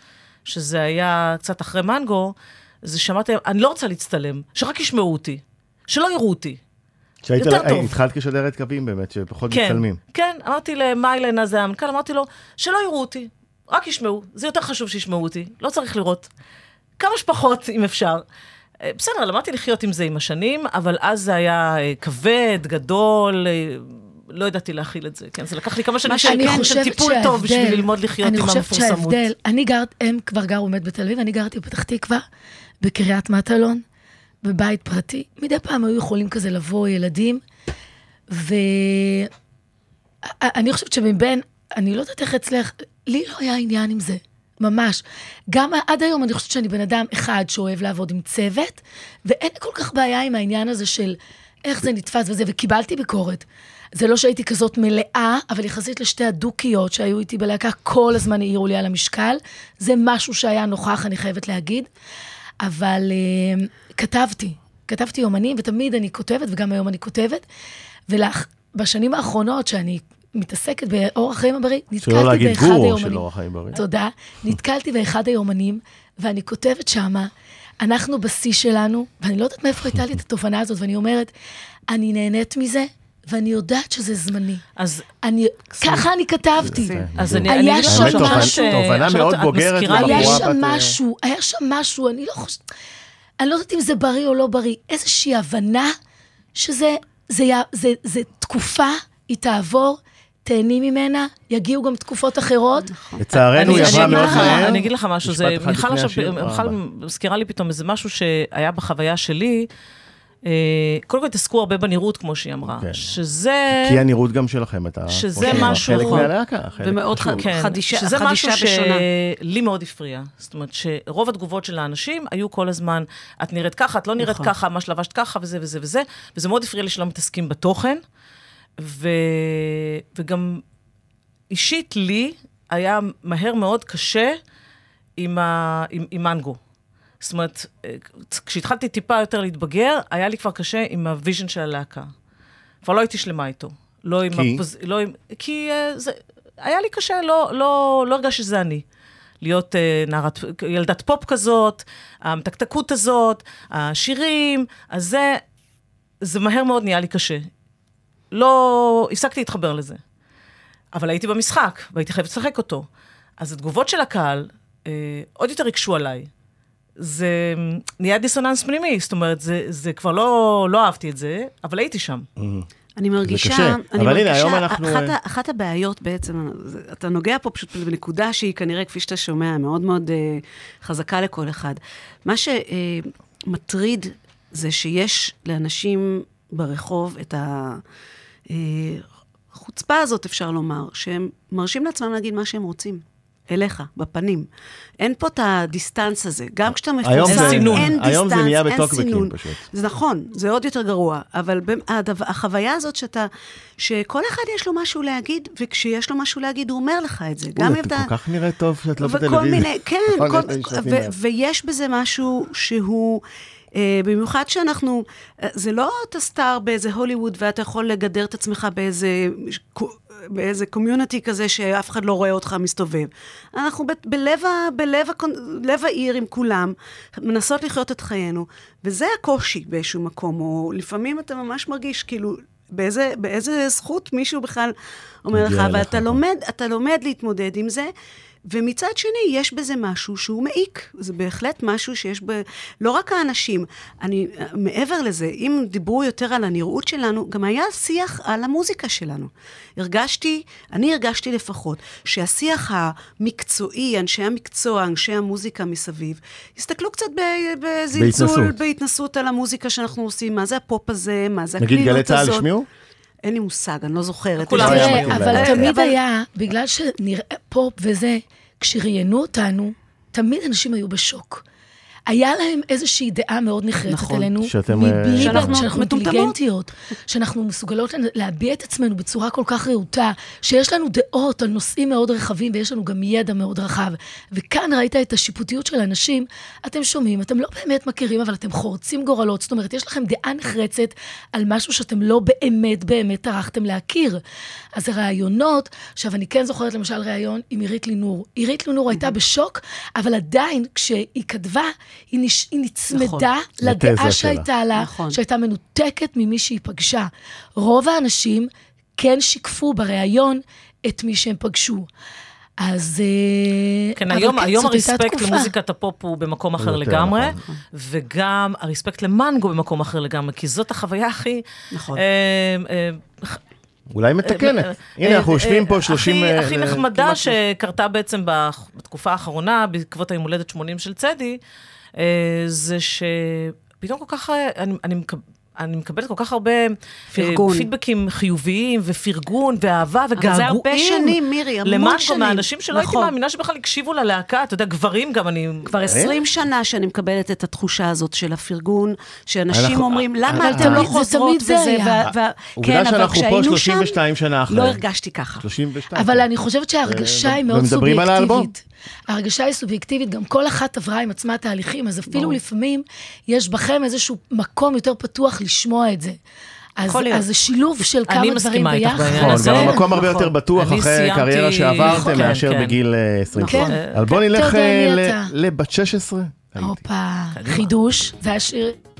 שזה היה קצת אחרי מנגו, זה שמעתי, אני לא רוצה להצטלם, שרק ישמעו אותי, שלא יראו אותי. כשהיית, יותר טוב. התחלת כשדרת קווים באמת, שפחות כן, מצטלמים. כן, אמרתי למיילן, אז המנכ"ל, אמרתי לו, שלא יראו אותי, רק ישמעו, זה יותר חשוב שישמעו אותי, לא צריך לראות. כמה שפחות, אם אפשר. אה, בסדר, למדתי לחיות עם זה עם השנים, אבל אז זה היה אה, כבד, גדול, אה, לא ידעתי להכיל את זה, כן? זה לקח לי כמה שנים של, אני כן, של חושבת טיפול טוב בשביל שההבדל- ללמוד לחיות אני עם חושבת המפורסמות. שההבדל, אני גרת, הם כבר גרו באמת בתל אביב, אני גרתי בפתח תקווה, בקריית מטלון, בבית פרטי. מדי פעם היו יכולים כזה לבוא ילדים, ואני חושבת שמבין, אני לא יודעת איך אצלך, לי לא היה עניין עם זה. ממש. גם עד היום אני חושבת שאני בן אדם אחד שאוהב לעבוד עם צוות, ואין לי כל כך בעיה עם העניין הזה של איך זה נתפס וזה, וקיבלתי ביקורת. זה לא שהייתי כזאת מלאה, אבל יחסית לשתי הדוקיות שהיו איתי בלהקה, כל הזמן העירו לי על המשקל. זה משהו שהיה נוכח, אני חייבת להגיד. אבל uh, כתבתי, כתבתי יומנים, ותמיד אני כותבת, וגם היום אני כותבת. ובשנים האחרונות, שאני מתעסקת באורח חיים הבריא, נתקלתי שלא להגיד באחד גורו היומנים. של אורח חיים בריא. תודה. נתקלתי באחד היומנים, ואני כותבת שמה, אנחנו בשיא שלנו, ואני לא יודעת מאיפה הייתה לי את התובנה הזאת, ואני אומרת, אני נהנית מזה, ואני יודעת שזה זמני. אז אני, ככה אני כתבתי. אז אני היה שם משהו תובנה- מאוד בוגרת לי- היה שם אה, משהו, היה שם משהו, אני לא חושבת, אני לא יודעת אם זה בריא או לא בריא, איזושהי הבנה שזה זה, זה, זה תקופה, היא תעבור, תהני ממנה, יגיעו גם תקופות אחרות. לצערנו היא עברה מאוד מהר. אני אגיד לך משהו, זה, מיכל מזכירה לי פתאום איזה משהו שהיה בחוויה שלי. אה, קודם כל התעסקו הרבה בנראות, כמו שהיא אמרה. כן. שזה... כי הנראות גם שלכם, אתה... שזה משהו- חלק מהלהקה, חלק ומאוד כן, חדישה- שזה חדישה משהו. שלי מאוד הפריע. זאת אומרת, שרוב התגובות של האנשים היו כל הזמן, את נראית ככה, את לא נראית נכון. ככה, מה שלבשת ככה, וזה וזה וזה, וזה מאוד הפריע לי שלא מתעסקים בתוכן. ו... וגם אישית לי היה מהר מאוד קשה עם, ה... עם, עם מנגו. זאת אומרת, אה, כשהתחלתי טיפה יותר להתבגר, היה לי כבר קשה עם ה vision של הלהקה. כבר לא הייתי שלמה איתו. לא עם כי? הפוז... לא עם... כי אה, זה... היה לי קשה, לא, לא, לא הרגשתי שזה אני. להיות אה, נערת, ילדת פופ כזאת, המתקתקות הזאת, השירים, אז זה, זה מהר מאוד נהיה לי קשה. לא, הפסקתי להתחבר לזה. אבל הייתי במשחק, והייתי חייבת לשחק אותו. אז התגובות של הקהל אה, עוד יותר הקשו עליי. זה אה, נהיה דיסוננס פנימי, זאת אומרת, זה, זה כבר לא, לא אהבתי את זה, אבל הייתי שם. אני מרגישה, קשה. אני אבל הנה, מרגישה, היום אנחנו, אחת, אה, אחת הבעיות בעצם, זה- אתה נוגע פה פשוט בנקודה שהיא כנראה, כפי שאתה שומע, מאוד מאוד אה, חזקה לכל אחד. מה שמטריד זה שיש לאנשים ברחוב את החוצפה הזאת, אפשר לומר, שהם מרשים לעצמם להגיד מה שהם רוצים. אליך, בפנים. אין פה את ה distance הזה. גם כשאתה מפורסם, אין distance, היום זה נהיה אין בטוקבקים סינון. פשוט. זה נכון, זה עוד יותר גרוע, אבל החוויה הזאת שאתה, שכל אחד יש לו משהו להגיד, וכשיש לו משהו להגיד, הוא אומר לך את זה. גם אם את אתה... כל כך נראית טוב שאת לא וכל בטלוויזיה. מיני, כן. ויש בזה משהו שהוא, אה, במיוחד שאנחנו, אה, זה לא אתה סטאר באיזה הוליווד ואתה יכול לגדר את עצמך באיזה, באיזה קומיוניטי כזה שאף אחד לא רואה אותך מסתובב. אנחנו ב- בלב, ה- בלב, הקונ- לב העיר עם כולם, מנסות לחיות את חיינו, וזה הקושי באיזשהו מקום, או לפעמים אתה ממש מרגיש כאילו... באיזה, באיזה זכות מישהו בכלל אומר לך, אבל אתה. לומד, אתה לומד להתמודד עם זה, ומצד שני, יש בזה משהו שהוא מעיק. זה בהחלט משהו שיש ב... לא רק האנשים, אני, מעבר לזה, אם דיברו יותר על הנראות שלנו, גם היה שיח על המוזיקה שלנו. הרגשתי, אני הרגשתי לפחות, שהשיח המקצועי, אנשי המקצוע, אנשי המוזיקה מסביב, הסתכלו קצת בזלזול, בהתנסות. בהתנסות על המוזיקה שאנחנו עושים, מה זה הפופ הזה, מה זה נגיד הקלילות גלי הזאת. צה"ל השמיעו? אין לי מושג, אני לא זוכרת. כולם תראה, מתאים אבל. תמיד היה, בגלל שנראה פופ וזה, כשראיינו אותנו, תמיד אנשים היו בשוק. היה להם איזושהי דעה מאוד נחרצת נכון. עלינו, שאתם, אה, מבלי שאנחנו שאנחנו מטומטמות. אינטליגנטיות, שאנחנו מסוגלות להביע את עצמנו בצורה כל כך רהוטה, שיש לנו דעות על נושאים מאוד רחבים ויש לנו גם ידע מאוד רחב. וכאן ראית את השיפוטיות של אנשים, אתם שומעים, אתם לא באמת מכירים, אבל אתם חורצים גורלות, זאת אומרת, יש לכם דעה נחרצת על משהו שאתם לא באמת באמת טרחתם להכיר. אז הרעיונות, עכשיו אני כן זוכרת למשל ראיון עם עירית לינור. עירית לינור הייתה בשוק, אבל עדיין כשהיא כתבה, היא, נש... היא נצמדה נכון. לדעה שהייתה לה, נכון. שהייתה מנותקת ממי שהיא פגשה. רוב האנשים כן שיקפו בריאיון את מי שהם פגשו. אז... אה, כן, אבל היום, היום הרספקט. למוזיקת הפופ הוא במקום אחר יותר, לגמרי, נכון. וגם הרספקט למנגו במקום אחר לגמרי, כי זאת החוויה הכי... נכון. אה, אה, אולי מתקנת. הנה, אנחנו יושבים אה, פה 30... הכי- אה, הכי נחמדה שקרתה בעצם בתקופה האחרונה, בעקבות היום הולדת 80 של צדי, זה שפתאום כל כך, אה, אני, אני, אני מקבלת כל כך הרבה אה, פרגון. פידבקים חיוביים, ופרגון, ואהבה, וגעגועים. זה הרבה שנים, מירי, המון למנגו, שנים. מאנשים שלא הייתי נכון. מאמינה שבכלל הקשיבו ללהקה, אתה יודע, גברים גם, אני... כבר 20 שנה שאני מקבלת את התחושה הזאת של הפרגון, שאנשים אומרים, למה אבל אתם לא חוזרות וזה, עובדה כן, אבל שאנחנו פה כשהיינו 32 שנה אחרי. לא הרגשתי ככה. 32. אבל אני חושבת שההרגשה היא מאוד. סובייקטיבית. ההרגשה היא סובייקטיבית, גם כל אחת עברה עם עצמה תהליכים, אז אפילו לפעמים יש בכם איזשהו מקום יותר פתוח לשמוע את זה. אז. אז זה שילוב של כמה אני דברים מסכימה איתך ביחד. בעניין נכון, הזה. גם המקום הרבה נכון. יותר בטוח אני אחרי סיימתי- קריירה שעברתם נכון, מאשר כן. בגיל אה, 20. נכון. אז בוא כן, נלך אה. לבת 16. הייתי. הופה, חידוש, והשיר... בת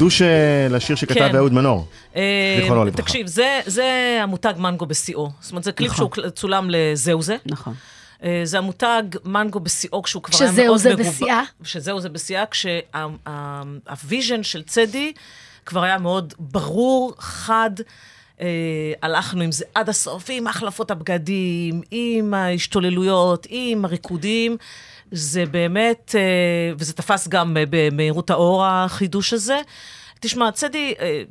חידוש לשיר שכתב כן. אהוד מנור. אה, זיכרונו לברכה. תקשיב, זה, זה המותג מנגו בשיאו. זאת אומרת, זה קליפ נכון. שהוא צולם לזהו זה. נכון. אה, זה המותג מנגו בשיאו, כשהוא כבר היה מאוד זה מרובע. בשיאה? שזהו זה בשיאה, כשה vision של צדי כבר היה מאוד ברור, חד. אה, הלכנו עם זה עד הסוף, עם החלפות הבגדים, עם ההשתוללויות, עם הריקודים. זה באמת, אה, וזה תפס גם אה, במהירות האור, החידוש הזה. תשמע, צדי, אה,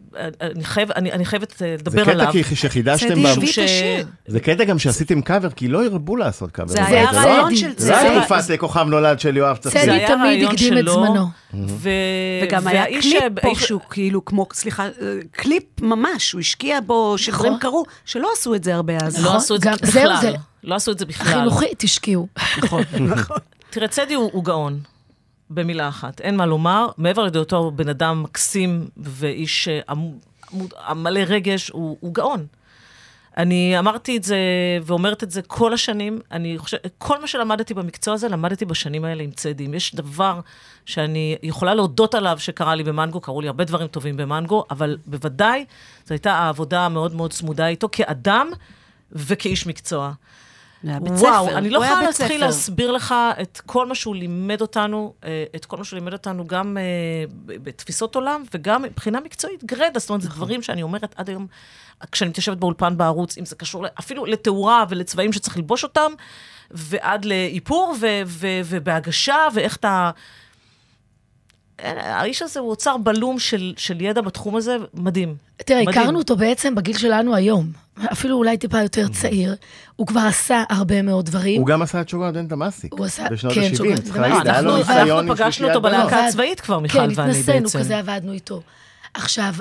אני, חייב, אני, אני חייבת אה, זה לדבר עליו. קטע כי שחידשתם, צדי הביא את השיר. זה קטע גם שעשיתם קאבר, כי לא הרבו לעשות קאבר. זה היה לא- הרעיון של זה צדי. היה תקופת אה, כוכב נולד של יואב צפיר. זה צדי תמיד הקדים את זמנו. ו... וגם היה קליפ ש- פה שהוא כאילו כמו, סליחה, אה, קליפ ממש, הוא השקיע בו, שדברים נכון. קרו, שלא עשו את זה הרבה אז. לא עשו את זה בכלל. זה. לא עשו את זה בכלל. חינוכית השקיעו. נכון, נכון. תראה, צדי הוא גאון. במילה אחת, אין מה לומר. מעבר לדעתו בן אדם מקסים ואיש אה, מלא רגש, הוא, הוא גאון. אני אמרתי את זה ואומרת את זה כל השנים. אני חושבת, כל מה שלמדתי במקצוע הזה, למדתי בשנים האלה עם צדי. אם יש דבר שאני יכולה להודות עליו שקרה לי במנגו, קרו לי הרבה דברים טובים במנגו, אבל בוודאי זו הייתה העבודה המאוד מאוד צמודה איתו כאדם וכאיש מקצוע. וואו, ספר. אני לא יכולה להתחיל. להסביר לך את כל מה שהוא לימד אותנו, אה, את כל מה שהוא לימד אותנו גם אה, בתפיסות עולם וגם מבחינה מקצועית גרדה. זאת אומרת, נכון. זה דברים שאני אומרת עד היום, כשאני מתיישבת באולפן בערוץ, אם זה קשור אפילו לתאורה ולצבעים שצריך ללבוש אותם, ועד לאיפור ובהגשה, ואיך אתה... האיש הזה הוא אוצר בלום של, של ידע בתחום הזה, מדהים. תראה, מדהים. הכרנו אותו בעצם בגיל שלנו היום. אפילו אולי טיפה יותר צעיר. הוא כבר עשה הרבה מאוד דברים. הוא גם עשה את שוגר דנטה מאסיק. הוא עשה- בשנות כן, ה-70. שוגר צריך דנטה להגיד, היה לו אנחנו, פגשנו אותו בלהקה בנות. הצבאית כבר, מיכל ואני כן, בעצם. התנסינו, כזה עבדנו איתו. עכשיו,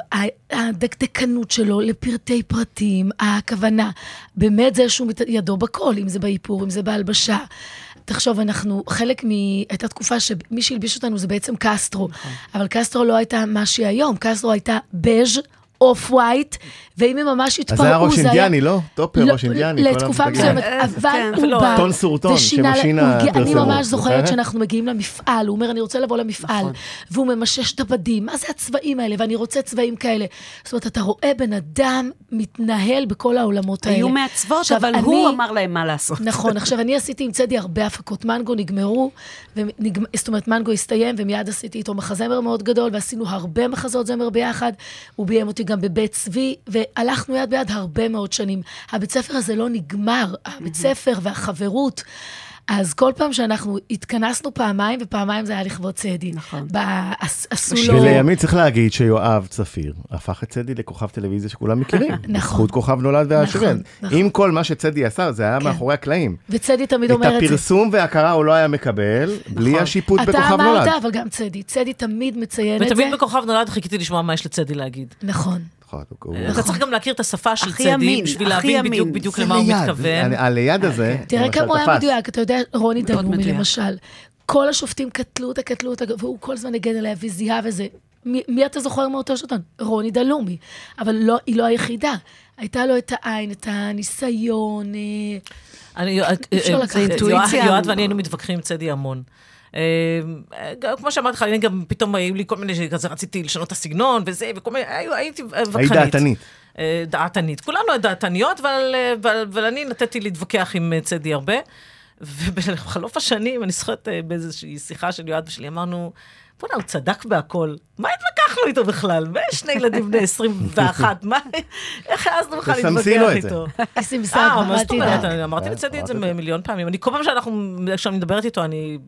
הדקדקנות שלו לפרטי פרטים, הכוונה, באמת זה שהוא ידו בכל, אם זה באיפור, אם זה בהלבשה. תחשוב, אנחנו, חלק מ... הייתה תקופה שמי שהלביש אותנו זה בעצם קסטרו, אבל קסטרו לא הייתה מה שהיא היום, קסטרו הייתה בז' off white, ואם הם ממש התפרעו, אז זה היה ראש היה- אינדיאני, לא? טופר, לא, ראש אינדיאני. לתקופה. מסוימת, אה, אבל כן. הוא לא, בא ton sur ton, שמשינה הגיע- אני פרסמו, ממש זוכרת? שאנחנו מגיעים למפעל, הוא אומר, אני רוצה לבוא למפעל, והוא ממשש את הבדים, מה זה הצבעים האלה, ואני רוצה צבעים כאלה. זאת אומרת, אתה רואה בן אדם מתנהל בכל העולמות האלה. היו מעצבות, אבל הוא אמר להם מה לעשות. נכון, עכשיו אני עשיתי עם צדי הרבה הפקות מנגו, נגמרו. זאת אומרת, מנגו הסתיים, ומיד עשיתי איתו מחזמר מאוד גדול, ועשינו הרבה מחזות זמר ביחד. הוא ביים אותי גם בבית צבי, והלכנו יד ביד הרבה מאוד שנים. הבית ספר הזה לא נגמר, הבית ספר והחברות. אז כל פעם שאנחנו התכנסנו פעמיים, ופעמיים זה היה לכבוד צדי. נכון. עשו לו... ולימים צריך להגיד שיואב צפיר הפך את צדי לכוכב טלוויזיה שכולם מכירים. נכון. בזכות כוכב נולד והשבן. נכון, נכון. עם כל מה שצדי עשה, זה היה כן. מאחורי הקלעים. וצדי תמיד את אומר את זה. הפרסום וההכרה הוא לא היה מקבל, בלי נכון. השיפוט אתה בכוכב נולד. אמרת, אבל גם צדי. צדי תמיד מציין את זה. ותמיד בכוכב נולד חיכיתי לשמוע מה יש לצדי להגיד. נכון. הוא- אתה צריך גם להכיר את השפה של צדי, אמין, בשביל להבין. בדיוק בדיוק זה למה הוא. מתכוון. הליד הזה, תראה למשל, כמה הוא היה. מדויק, אתה יודע, רוני דלומי מדויק. למשל, כל השופטים קטלו אותה, קטלו אותה, והוא כל הזמן הגן עליה וזיהה וזה. מי, מי אתה זוכר מאותו שוטון? רוני דלומי. אבל לא, היא לא היחידה. הייתה לו את העין, את הניסיון. אה, אני, אפשר אה, לקחת אה, את זה. אינטואיציה. יועד ואני היינו מתווכחים עם צדי המון. אה, כמו שאמרתי לך, אני גם פתאום היו לי כל מיני, כזה רציתי לשנות את הסגנון וזה, וכל מיני, הייתי וכחנית. היית דעתנית. אה, דעתנית. כולנו דעתניות, אבל, אה, אבל, אני נתתי להתווכח עם צדי הרבה. ובחלוף השנים, אני זוכרת באיזושהי שיחה של יועד ושלי, אמרנו, בוא'נה, הוא צדק בהכל. מה התווכחנו איתו בכלל? ושני ילדים בני 21, מה, איך העזנו בכלל תסמסי לו להתווכח את זה. איתו? אה, מה זאת אומרת? אמרתי לצדי את זה. מיליון פעמים. אני כל פעם שאנחנו, כשאני מדברת איתו, אני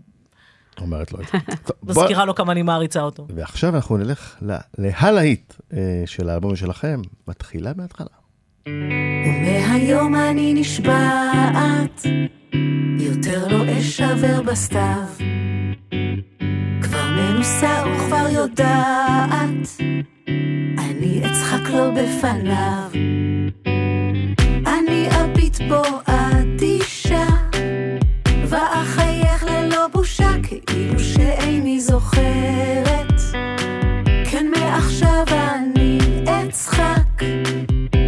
אומרת לו את זה. מזכירה לו כמה אני מעריצה אותו. ועכשיו אנחנו נלך ל- להלהיט אה, של האלבום שלכם, מתחילה מההתחלה. ומהיום אני נשבעת, יותר לא אשבר בסתיו. כבר מנוסה וכבר יודעת, אני אצחק לו בפניו. אני אביט בו אדישה, ואחייך ללא בושה, כאילו שאיני זוכרת. כן, מעכשיו אני אצחק.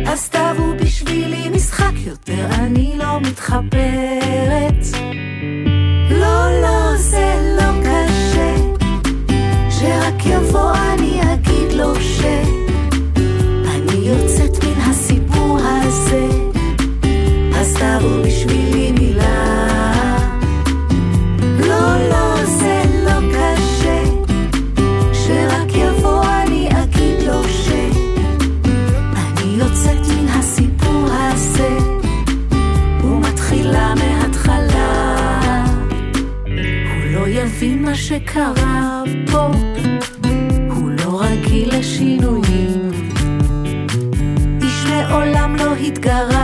אז תבוא בשבילי משחק, יותר אני לא מתחברת. לא, לא, זה לא קשה, שרק יבוא אני אגיד לו ש... אני יוצאת מן הסיפור הזה, אז תבוא בשבילי שקרה פה, הוא לא רגיל לשינויים. איש מעולם לא התגרה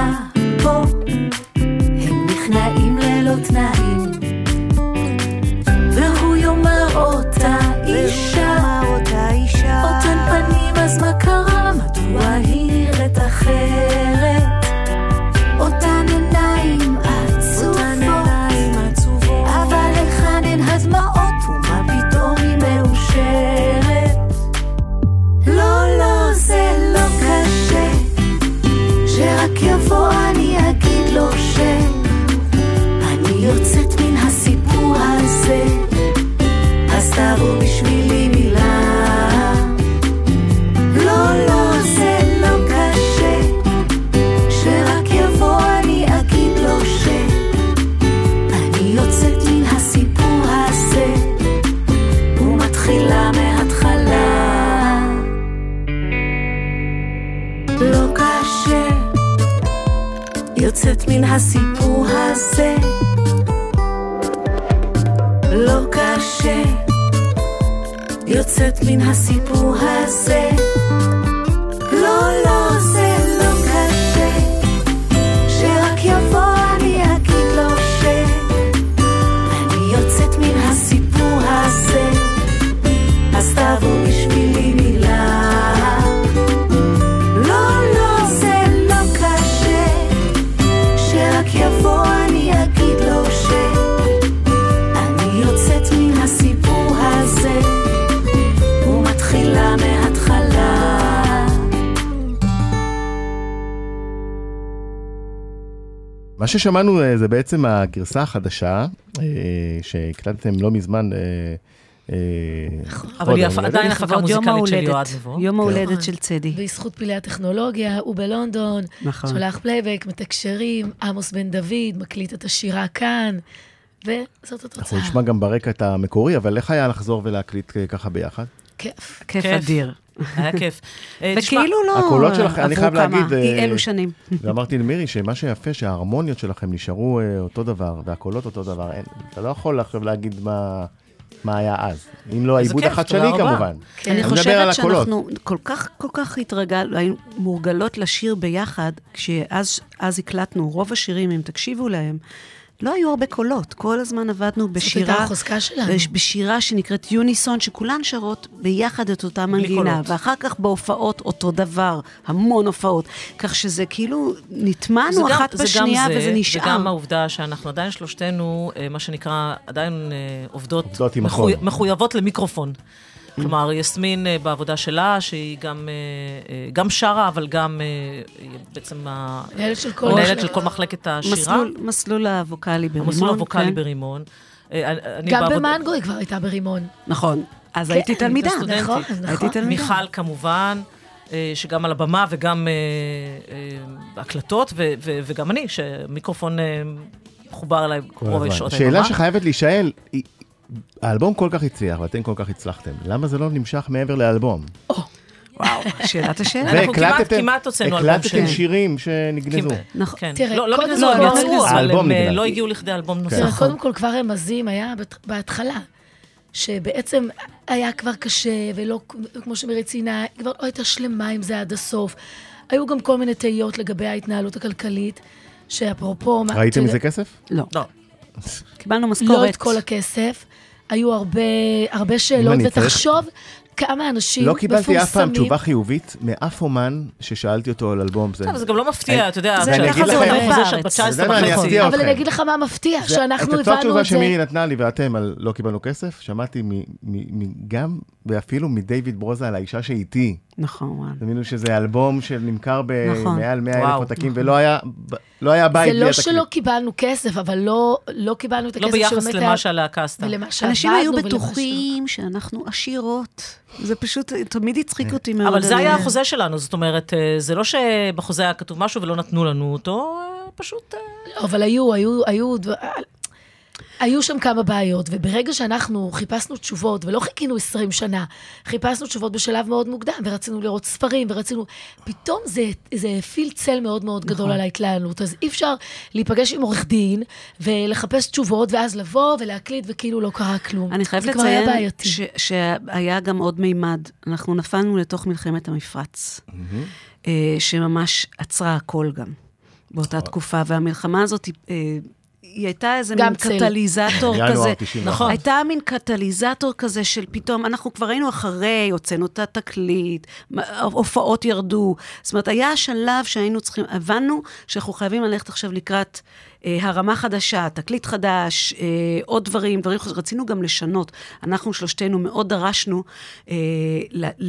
ששמענו אה, זה בעצם הגרסה החדשה, אה, שהקלטתם לא מזמן. אה, אה, אבל היא עדיין היום הפקה לכבוד יום מוזיקלית של ההולדת. יועד נבו. יום ההולדת נכון. של צדי. בזכות פעילי הטכנולוגיה, הוא בלונדון, נכון. שולח פלייבק, מתקשרים, עמוס בן דוד, מקליט את השירה כאן, וזאת אנחנו התוצאה. נשמע גם ברקע את המקורי, אבל איך היה לחזור ולהקליט ככה ביחד? כיף כיף. אדיר. היה כיף. אה, וכאילו לא הקולות שלך, אני עברו חייב כמה, להגיד, אה, אלו שנים. ואמרתי למירי שמה שיפה שההרמוניות שלכם נשארו אה, אותו דבר, והקולות אותו דבר. אין, אתה לא יכול עכשיו להגיד מה, מה היה אז. אם לא העיבוד החדשני. כמובן. כן. אני חושבת. שאנחנו כל כך, כל כך התרגלנו, היינו מורגלות לשיר ביחד, כשאז אז הקלטנו, רוב השירים, אם תקשיבו להם, לא היו הרבה קולות. כל הזמן עבדנו זאת בשירה, הייתה החוזקה שלנו. בש- בשירה שנקראת יוניסון, שכולן שרות ביחד את אותה מנגינה, קולות. ואחר כך בהופעות אותו דבר, המון הופעות. כך שזה כאילו, זה נטמענו גם- אחת זה גם בשנייה זה, וזה נשאר. וגם העובדה שאנחנו עדיין שלושתנו, אה, מה שנקרא, עדיין אה, עובדות, עובדות עם החול. מחויבות למיקרופון. כלומר, יסמין אה, בעבודה שלה, שהיא גם, אה, אה, גם שרה, אבל גם היא בעצם ה- מנהלת של כל מחלקת. של כל מחלקת השירה. מסלול, מסלול הווקאלי ברימון. המסלול הווקאלי כן. ברימון. גם בעבודה- במנגו היא כבר הייתה ברימון. נכון. אז הייתי כן, תלמידה. סטודנטית. נכון, הייתי נכון. תלמידה. מיכל כמובן, שגם על הבמה וגם ו- ו- וגם אני, שמיקרופון מחובר אליי רוב. שעות היממה. שאלה שחייבת להישאל, האלבום כל כך הצליח ואתם כל כך הצלחתם, למה זה לא נמשך מעבר לאלבום? וואו, שאלת השאלה. אנחנו כמעט- כמעט הוצאנו אלבום הקלטתם שני. שירים שנגנזו. כמעט. נכון. כן. תראה, לא, לא קודם נגנזו, כל- הם לא, יצאו. אבל האלבום הם אה. לא הגיעו לכדי אלבום נוסף. תראה, קודם כל, כבר רמזים היה בהתחלה, שבעצם היה כבר קשה, ולא, כמו שמירי ציינה, היא כבר לא הייתה שלמה עם זה עד הסוף. היו גם כל מיני תהיות לגבי ההתנהלות הכלכלית, שאפרופו... ראיתם מזה כסף? לא. לא. קיבלנו לא משכורת. את כל הכסף. היו הרבה, הרבה שאלות, ותחשוב כמה אנשים לא. קיבלתי אף פעם תשובה חיובית מאף אומן ששאלתי אותו על אלבום. זה- טוב, זה גם לא מפתיע, אתה יודע, זה אני כשאתה אגיד חוזר לכם- לחוזה שאת בת אתה 19 יודע מה, אני וחצי. אפתיע אבל. אני אגיד לך מה מפתיע, זה- שאנחנו את אותה הבנו תשובה את זה... שמירי נתנה לי ואתם על לא קיבלנו כסף, שמעתי גם ואפילו מדייוויד ברוזה על האישה שאיתי. נכון, וואלה. תבינו שזה אלבום שנמכר נכון. במעל 100 אלף עותקים, ולא היה לא היה בית זה בלי לא התקליט. שלא קיבלנו כסף, אבל לא, לא קיבלנו את הכסף לא ביחס למה שהלהקה עשתה. אנשים היו בטוחים שאנחנו עשירות. זה פשוט, תמיד הצחיק אותי מאוד. אבל זה היה החוזה שלנו, זאת אומרת, אה, זה לא שבחוזה היה כתוב משהו ולא נתנו לנו אותו, אה, פשוט... אה, לא, אבל היו, היו, היו, היו שם כמה בעיות, וברגע שאנחנו חיפשנו תשובות, ולא חיכינו 20 שנה, חיפשנו תשובות בשלב מאוד מוקדם, ורצינו לראות ספרים, ורצינו... פתאום זה, זה הפיל צל מאוד מאוד גדול נכון. על ההתלהלות. אז אי אפשר להיפגש עם עורך דין, ולחפש תשובות, ואז לבוא ולהקליט, וכאילו לא קרה כלום. אני חייבת לציין. ש- שהיה גם עוד מימד. אנחנו נפלנו לתוך מלחמת המפרץ, אה, שממש עצרה הכל גם באותה תקופה, והמלחמה הזאת, אה, היא הייתה איזה מין צל. קטליזטור כזה. 91. נכון. הייתה מין קטליזטור כזה של פתאום, אנחנו כבר היינו אחרי, הוצאנו את התקליט, הופעות ירדו. זאת אומרת, היה שלב שהיינו צריכים, הבנו שאנחנו חייבים ללכת עכשיו לקראת הרמה חדשה, תקליט חדש, אה, עוד דברים, דברים, חדשים. רצינו גם לשנות. אנחנו שלושתנו מאוד דרשנו אה,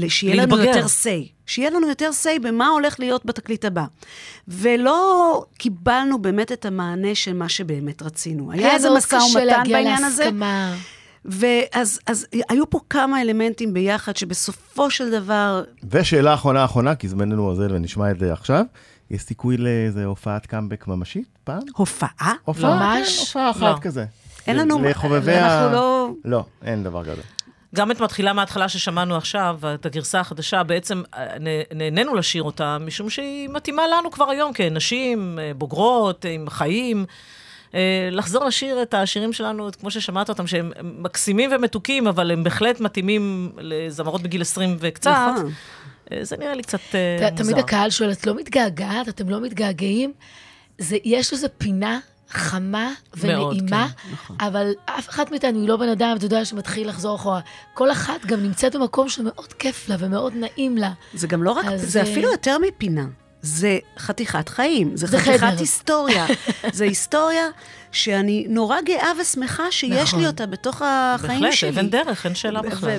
שיהיה לנו. יותר say. שיהיה לנו יותר say במה הולך להיות בתקליט הבא. ולא קיבלנו באמת את המענה של מה שבאמת רצינו. היה איזה מאוד משא ומתן בעניין הזה. להסכמה. ואז אז היו פה כמה אלמנטים ביחד, שבסופו של דבר, ושאלה אחרונה אחרונה, כי זמננו אוזל ונשמע את זה עכשיו, יש סיכוי לאיזה הופעת קאמבק ממשית פעם? הופעה, הופעה, ממש? כן, הופעה אחת לא. כזה. אין לנו, לחובבי ה... אנחנו לא... לא, אין דבר כזה. גם את מתחילה מההתחלה ששמענו עכשיו, את הגרסה החדשה, בעצם אה, נה- נהנינו לשיר אותה, משום שהיא מתאימה לנו כבר היום כנשים אה, בוגרות, עם חיים. אה, לחזור לשיר את השירים שלנו, את- כמו ששמעת אותם, שהם הם מקסימים ומתוקים, אבל הם בהחלט מתאימים לזמרות בגיל 20 וקצת. נכון. אה, זה נראה לי קצת אה, מוזר. תמיד הקהל שואל, את לא מתגעגעת? אתם לא מתגעגעים? זה, יש לזה פינה חמה מאוד, ונעימה, כן, אבל אף אחת מאיתנו היא לא בן אדם, אתה יודע, שמתחיל לחזור אחורה. כל אחת גם נמצאת במקום שמאוד כיף לה ומאוד נעים לה. זה גם לא רק, אז, זה אה, אפילו יותר מפינה. זה חתיכת חיים, זה, זה חתיכת חדר. היסטוריה. זה היסטוריה שאני נורא גאה ושמחה שיש נכון. לי אותה בתוך החיים בהחלט, שלי. אבן דרך, אין שאלה בכלל.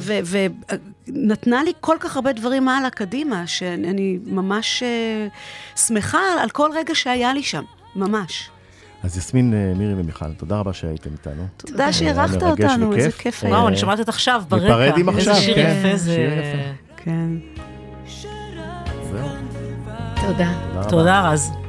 ונתנה לי כל כך הרבה דברים הלאה קדימה, שאני ממש אה, שמחה על כל רגע שהיה לי שם, ממש. אז יסמין, אה, מירי ומיכל, תודה רבה שהייתם איתנו. תודה שאירחת היה מרגש אותנו, איזה. כיף אה. וואו, אני שומעת את עכשיו ברקע. ניפרד עם עכשיו, איזה שיר כן, יפה זה. שיר יפה. כן. זהו, תודה. תודה רז.